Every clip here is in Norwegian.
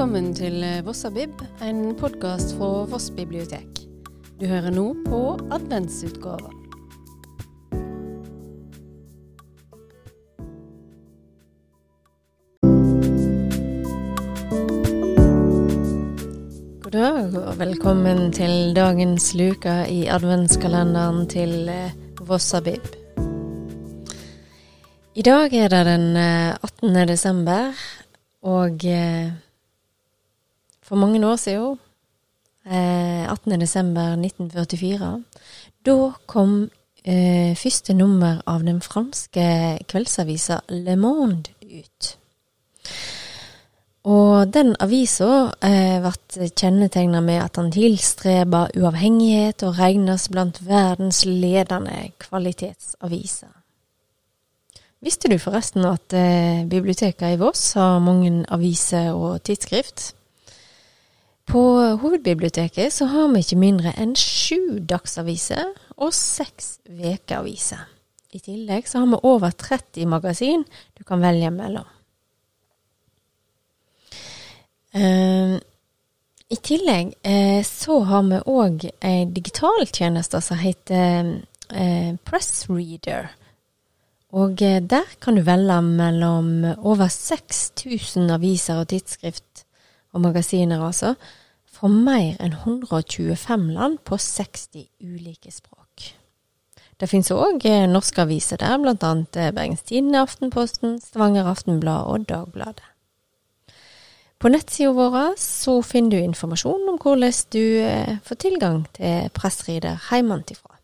Velkommen til Vossabib, en podkast fra Voss bibliotek. Du hører nå på adventsutgava. God dag og velkommen til dagens luke i adventskalenderen til eh, Vossabib. I dag er det den eh, 18. desember, og eh, for mange år siden, eh, 18. desember 1944, da kom eh, første nummer av den franske kveldsavisa Le Monde ut. Og den avisa eh, ble kjennetegna med at han tilstreba uavhengighet og regnes blant verdens ledende kvalitetsaviser. Visste du forresten at eh, biblioteket i Voss har mange aviser og tidsskrift? På hovedbiblioteket så har vi ikke mindre enn sju dagsaviser og seks ukeaviser. I tillegg så har vi over 30 magasin du kan velge mellom. Eh, I tillegg eh, så har vi òg ei digitaltjeneste som heter eh, Pressreader. Og eh, der kan du velge mellom over 6000 aviser og tidsskrift og magasiner, altså, fra mer enn 125 land på 60 ulike språk. Det finnes òg eh, norske aviser der, annet eh, Bergens Tidende, Aftenposten, Stavanger Aftenblad og Dagbladet. På nettsida vår så finner du informasjon om hvordan du eh, får tilgang til pressrider hjemmefra.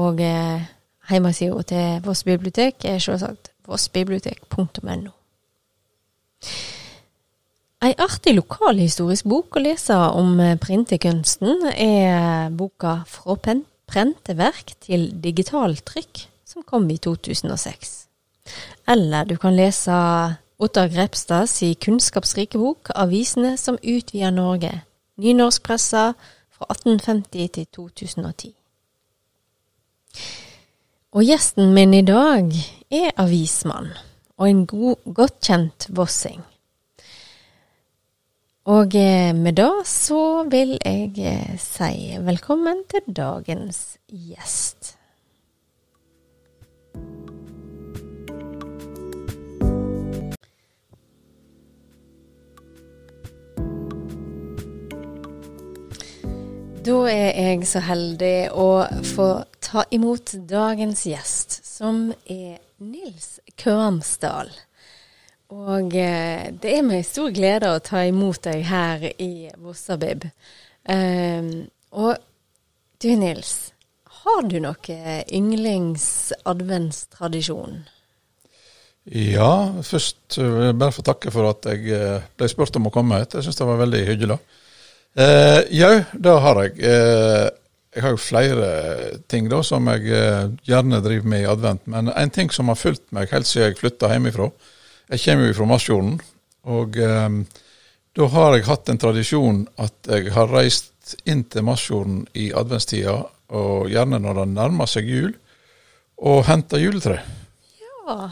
Og eh, hjemmesida til Voss bibliotek er selvsagt vossbibliotek.no. Ei artig lokalhistorisk bok å lese om eh, printekunsten er boka Fra prenteverk til digitaltrykk, som kom i 2006. Eller du kan lese Ottar Grepstad i kunnskapsrike bok 'Avisene som utvider Norge', nynorskpressa fra 1850 til 2010. Og gjesten min i dag er avismann, og en god, godt kjent vossing. Og eh, med det så vil jeg eh, si velkommen til dagens gjest. Da er jeg så heldig å få ta imot dagens gjest, som er Nils Kørmsdal. Og eh, det er meg stor glede å ta imot deg her i Vossabib. Um, og du Nils, har du noe yndlings-adventstradisjon? Ja, først uh, bare få takke for at jeg ble spurt om å komme hit. Jeg syns det var veldig hyggelig. Uh, ja, det har jeg. Uh, jeg har jo flere ting da som jeg gjerne driver med i advent. Men en ting som har fulgt meg helt siden jeg flytta hjemmefra Jeg kommer jo fra Masfjorden. Og um, da har jeg hatt en tradisjon at jeg har reist inn til Masfjorden i adventstida, og gjerne når det nærmer seg jul, og henta juletre. Ja.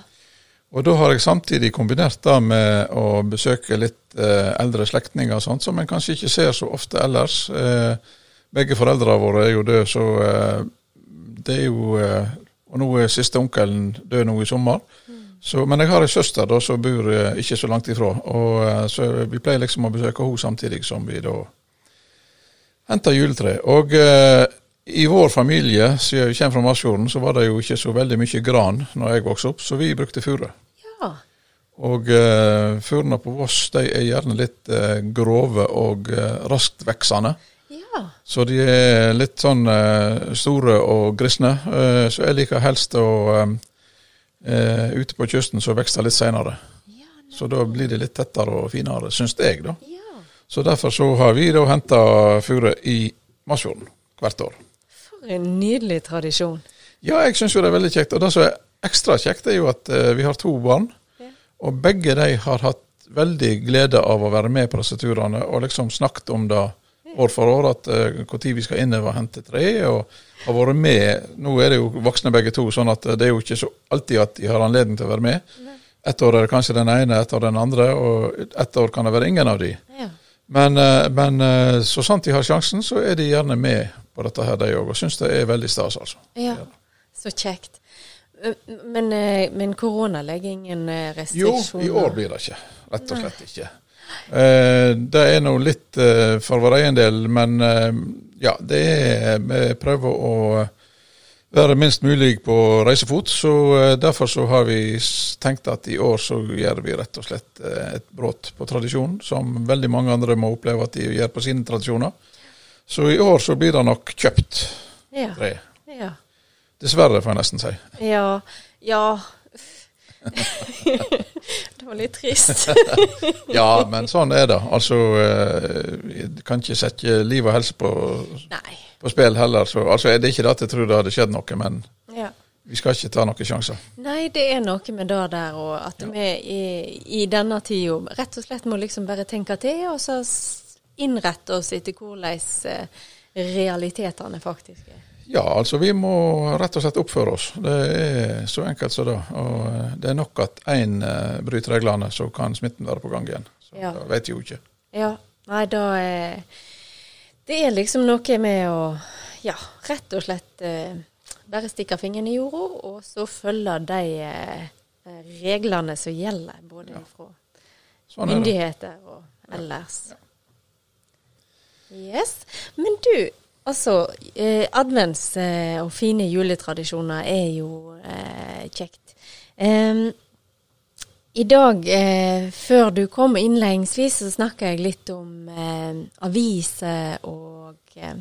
Og da har jeg samtidig kombinert det med å besøke litt eh, eldre slektninger og sånt, som en kanskje ikke ser så ofte ellers. Eh, begge foreldrene våre er jo døde, så eh, det er jo eh, Og nå er siste onkelen død nå i sommer. Så, men jeg har ei søster da som bor eh, ikke så langt ifra, og eh, så vi pleier liksom å besøke henne samtidig som vi da henter juletre. Og eh, i vår familie, jeg kommer fra Masfjorden, så var det jo ikke så veldig mye gran når jeg vokste opp, så vi brukte furu. Ja. Og uh, furene på Voss de er gjerne litt eh, grove og raskt veksende. Ja. Så de er litt sånn eh, store og grisne. Eh, så jeg liker helst å eh, Ute på kysten så vokser det litt seinere. Ja, Så da blir det litt tettere og finere, syns jeg, da. ja. Så derfor så har vi da henta furu i Masfjorden hvert år. For en nydelig tradisjon. Ja, jeg syns jo det er veldig kjekt. Og det som er ekstra kjekt, er jo at eh, vi har to barn. Ja. Og begge de har hatt veldig glede av å være med på disse turene, og liksom snakket om det år for år, at når vi skal innover og hente tre. Og har vært med Nå er det jo voksne begge to, sånn at eh, det er jo ikke så alltid at de har anledning til å være med. ett år er det kanskje den ene, ett år den andre, og ett år kan det være ingen av de. Ja. Men, eh, men eh, så sant de har sjansen, så er de gjerne med på dette her, de òg. Og syns det er veldig stas, altså. ja. Så kjekt. Eh, Men, eh, men korona legger ingen eh, Jo, i år blir det ikke. Rett og slett ikke. Eh, det er nå litt for vår egen del, men eh, ja, det er Vi prøver å være minst mulig på reisefot, så eh, derfor så har vi tenkt at i år så gjør vi rett og slett et brudd på tradisjonen, som veldig mange andre må oppleve at de gjør på sine tradisjoner. Så i år så blir det nok kjøpt Ja. tre. Ja. Dessverre, får jeg nesten si. Ja. ja. var litt trist. Ja, men sånn er det. Altså, eh, jeg kan ikke sette liv og helse på, på spill heller. Så, altså, det er ikke det at jeg tror det hadde skjedd noe, men Ja. vi skal ikke ta noen sjanser. Nei, det er noe med det der, og at vi i, i denne tida rett og slett må liksom bare tenke til, og så innrette oss etter hvordan eh, realitetene faktisk er. Ja, altså vi må rett og slett oppføre oss. Det er så enkelt som det. Og eh, det er nok at én eh, bryter reglene, så kan smitten være på gang igjen. Så Ja. det vet jeg jo ikke. Ja. Nei, da er Det er liksom noe med å ja, rett og slett eh, bare stikke fingeren i jorda, og så følge de eh, reglene som gjelder, både fra Sånn er myndigheter og ellers. Yes. Men du, altså eh, Advents eh, og fine juletradisjoner er jo eh, kjekt. I dag, eh, før du kom innledningsvis, så snakka jeg litt om eh, aviser og eh,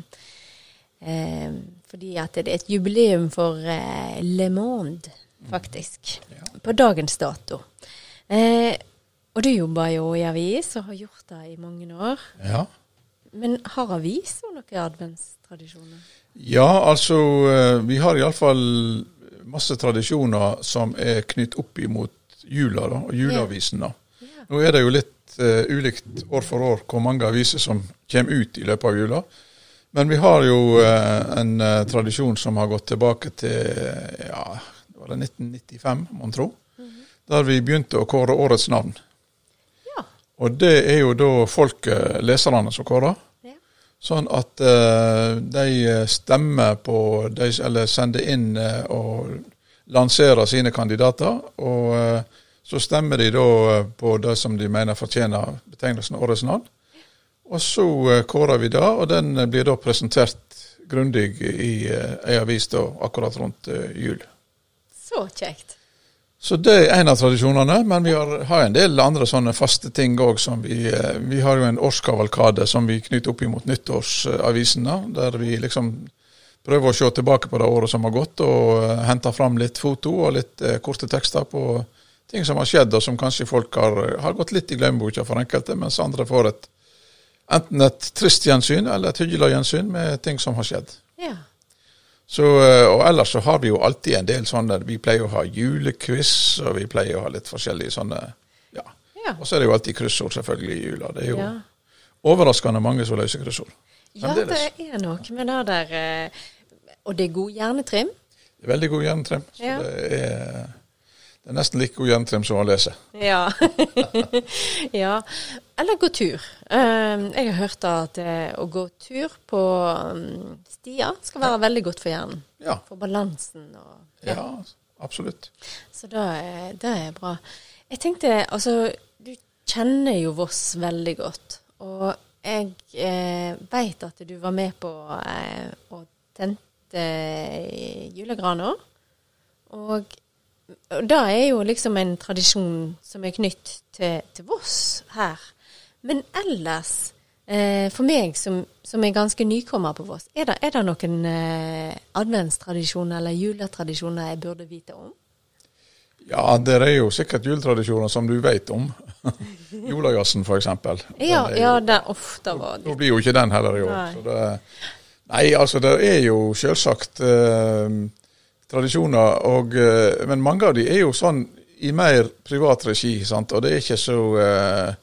Fordi at det er et jubileum for Le Monde, faktisk. På dagens dato. Eh, og du jobber jo i avis og har gjort det i mange år. Ja. Men har aviser noen adventstradisjoner? Ja, altså eh, vi har iallfall masse tradisjoner som er knytt opp imot jula da, og juleavisen. da. Ja. Nå er det jo litt uh, ulikt år for år hvor mange aviser som kommer ut i løpet av jula. Men vi har jo uh, en uh, tradisjon som har gått tilbake til ja, det var det 1995, mon tro. Der vi begynte å kåre årets navn. Ja. Og det er jo da folket, leserne, som kårer. Sånn at uh, de stemmer på de, Eller sender inn uh, og lanserer sine kandidater. Og uh, så stemmer de da eh, på det som de mener fortjener betegnelsen Årets navn. Og så eh, kårer vi det, og den eh, blir da presentert grundig i eh, ei avis da akkurat rundt eh, jul. Så kjekt. Så det er en av tradisjonene, men vi har, har en del andre sånne faste ting òg. Vi, eh, vi har jo en årskavalkade som vi knytter opp imot nyttårsavisene, der vi liksom prøver å se tilbake på det året som har gått, og eh, henter fram litt foto og litt eh, korte tekster på ting som har skjedd, og som kanskje folk har, har gått litt i glemmeboka for enkelte, mens andre får et enten et trist gjensyn eller et hyggelig gjensyn med ting som har skjedd. Så, eh, og ellers så har vi jo alltid en del sånne Vi pleier å ha julequiz, og vi pleier å ha litt forskjellige sånne Ja. Ja. Og så er det jo alltid kryssord selvfølgelig i jula. Det er jo Ja. overraskende mange som løser kryssord. ja, det er noe med det der eh, Og det er god hjernetrim. Det er veldig god hjernetrim. Så Ja. det, er, det er nesten like god gjentrem som å lese. Ja. ja. Eller gå tur. Eh, jeg har hørt at eh, å gå tur på um, stier skal være veldig godt for hjernen. Ja, For balansen og ja absolutt. Så det er, det er bra. Jeg tenkte, altså Du kjenner jo Voss veldig godt. Og jeg eh, veit at du var med på eh, å tente julegrana. Og, og det er jo liksom en tradisjon som er knytt til, til Voss her. Men ellers, eh, for meg som, som er ganske nykommer på Voss, er det, er det noen eh, adventstradisjoner eller juletradisjoner jeg burde vite om? Ja, det er jo sikkert juletradisjoner som du vet om. Julejazzen eksempel. Ja, ja det ofte var det Nå blir jo ikke den heller i år. Nei. Så det, nei, altså det er jo selvsagt eh, tradisjoner, og, eh, men mange av de er jo sånn i mer privat regi, sant? og det er ikke så eh,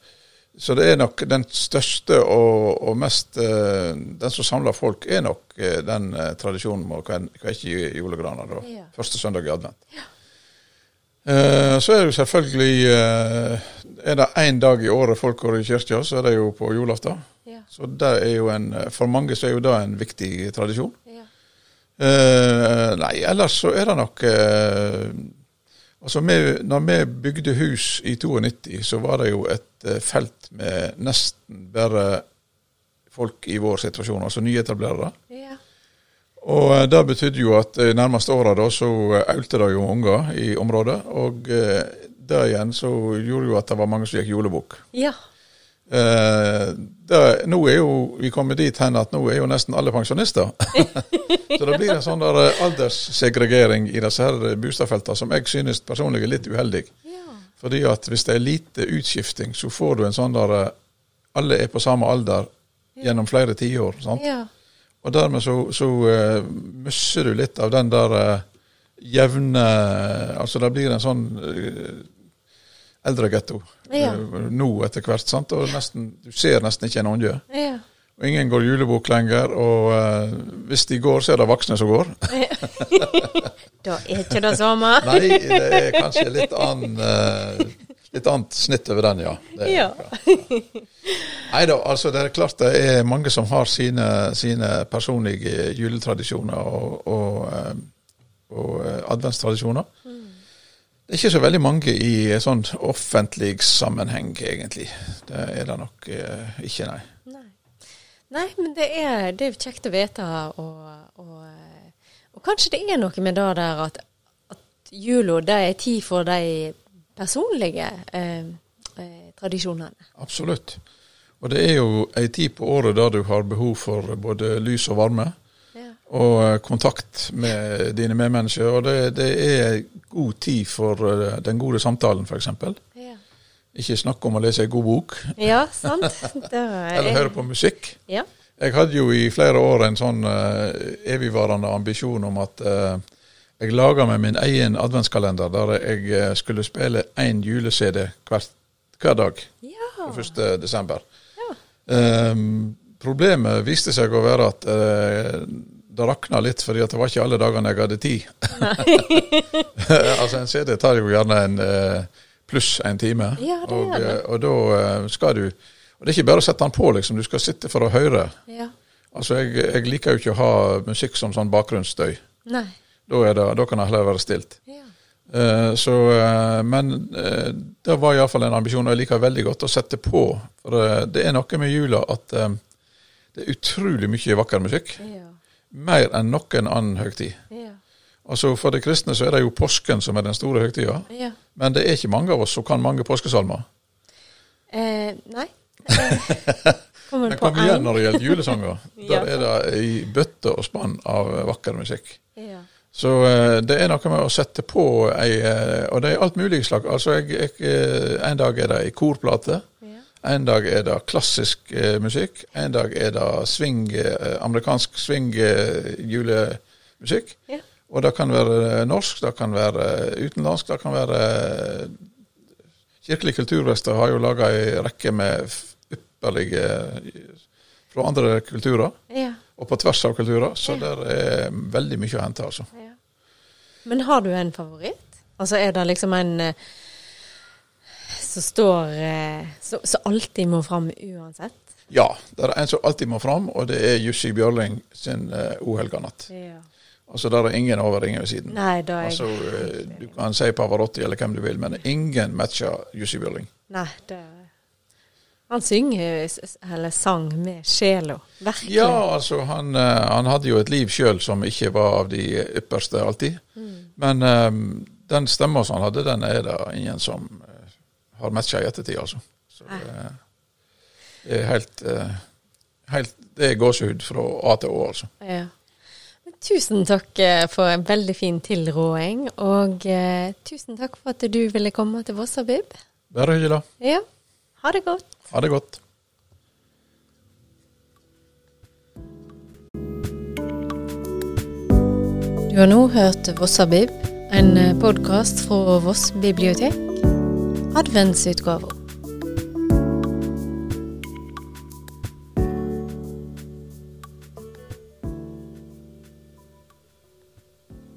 Så det er nok den største og, og mest eh, Den som samler folk, er nok den tradisjonen med kvekke julegraner da, Ja. første søndag i advent. Eh, så er det jo selvfølgelig eh, Er det én dag i året folk går i kirka, så er det jo på julaften. Ja. Så det er jo en, for mange så er jo det en viktig tradisjon. Eh, nei, ellers så er det nok uh, Altså, vi, når vi bygde hus i 92, så var det jo et uh, felt med nesten bare folk i vår situasjon, altså nyetablerere. Ja. Og det betydde jo at de nærmeste åra da så aulte det jo unger i området. Og det igjen så gjorde jo at det var mange som gikk julebukk. ja. Eh, det, nå er jo vi kommet dit hen at nå er jo nesten alle pensjonister. så det blir en sånn der eh, alderssegregering i disse her boligfeltene som jeg synes personlig er litt uheldig. Ja. Fordi at hvis det er lite utskifting, så får du en sånn der eh, Alle er på samme alder gjennom flere tiår. Ja. Og dermed så, så uh, mister du litt av den der uh, jevne Altså det blir en sånn uh, eldregetto Ja. uh, nå etter hvert. sant? Og nesten, du ser nesten ikke en unge. Ja. Og ingen går julebukk lenger. Og uh, hvis de går, så er det voksne som går. Da er ikke det samme. Nei, det er kanskje litt annen uh, Litt annet snitt over den, ja. Det, Ja. Nei da, altså det er klart det er mange som har sine, sine personlige juletradisjoner og, og, eh, og eh, adventstradisjoner. Det er ikke så veldig mange i sånn offentlig sammenheng, egentlig. Det er det nok eh, ikke, nei. Nei. Nei, men det er, det er jo kjekt å vite, og, og, eh, og kanskje det er noe med det der at, at jula er tid for de personlige eh, eh, tradisjonene. Absolutt. Og det er jo ei tid på året der du har behov for både lys og varme. Og eh, kontakt med dine medmennesker. Og det, det er god tid for eh, den gode samtalen, f.eks. Ja. Ikke snakk om å lese ei god bok, ja, sant. Det er, eller høre på musikk. Ja. Jeg hadde jo i flere år en sånn uh, evigvarende ambisjon om at uh, jeg laga meg min egen adventskalender der jeg skulle spille én jule-CD hver, hver dag Ja. på 1. desember. Ja. Um, problemet viste seg å være at det rakna litt, fordi det var ikke alle dagene jeg hadde tid. altså En CD tar jo gjerne en eh, pluss en time. Ja, det og, eh, og da eh, skal du Og det er ikke bare å sette den på, liksom. Du skal sitte for å høre. ja. Altså, jeg, jeg liker jo ikke å ha musikk som sånn bakgrunnsstøy. Nei. Da, det, da kan det heller være stilt. Ja. Uh, så, uh, men uh, det var iallfall en ambisjon, og jeg liker veldig godt å sette på. For det er noe med jula at eh, det er utrolig mye vakker musikk. Ja. Mer enn noen annen høgtid. Ja. Altså For de kristne så er det jo påsken som er den store høgtida. ja. Men det er ikke mange av oss som kan mange påskesalmer. Eh, nei. Kommer Men kom igjen en? når det gjelder julesanger. Ja. Der er det i bøtte og spann av vakker musikk. Ja. Så eh, det er noe med å sette på ei eh, Og det er alt mulig slag. Altså jeg, jeg, eh, En dag er det ei korplate. En dag er det klassisk eh, musikk. En dag er det swing, eh, amerikansk swing-julemusikk. Ja. og det kan være norsk, det kan være utenlandsk, det kan være eh, Kirkelig kulturvester har jo laga ei rekke med ypperlige eh, fra andre kulturer, Ja. og på tvers av kulturer. Så Ja. det er veldig mye å hente, altså. Ja. Men har du en favoritt? Altså er det liksom en eh, som står eh, Som alltid må fram uansett? Ja, det er en som alltid må fram, og det er Jussi Bjørling sin uh, 'O helga natt'. Ja. Altså, der er ingen over, ingen ved siden. Nei, da er Altså, jeg... Du kan si Pavarotti eller hvem du vil, men ingen matcher Jussi Bjørling. Nei, det Han synger eller sang med sjela. Virkelig. Ja, altså, han, eh, han hadde jo et liv sjøl som ikke var av de ypperste alltid. Mm. Men um, den stemma som han hadde, den er det ingen som eh, har matcha i ettertid, altså. Så eh, det er helt, eh, helt Det er gåsehud fra A til Å, altså. Ja. Tusen takk eh, for en veldig fin tilråding, og eh, tusen takk for at du ville komme til Vossabib. Bare hyggelig. Ja, ha det godt. Ha det godt. Du har nå hørt Vossabib, en podkast fra Voss bibliotek. adventsutgåvor.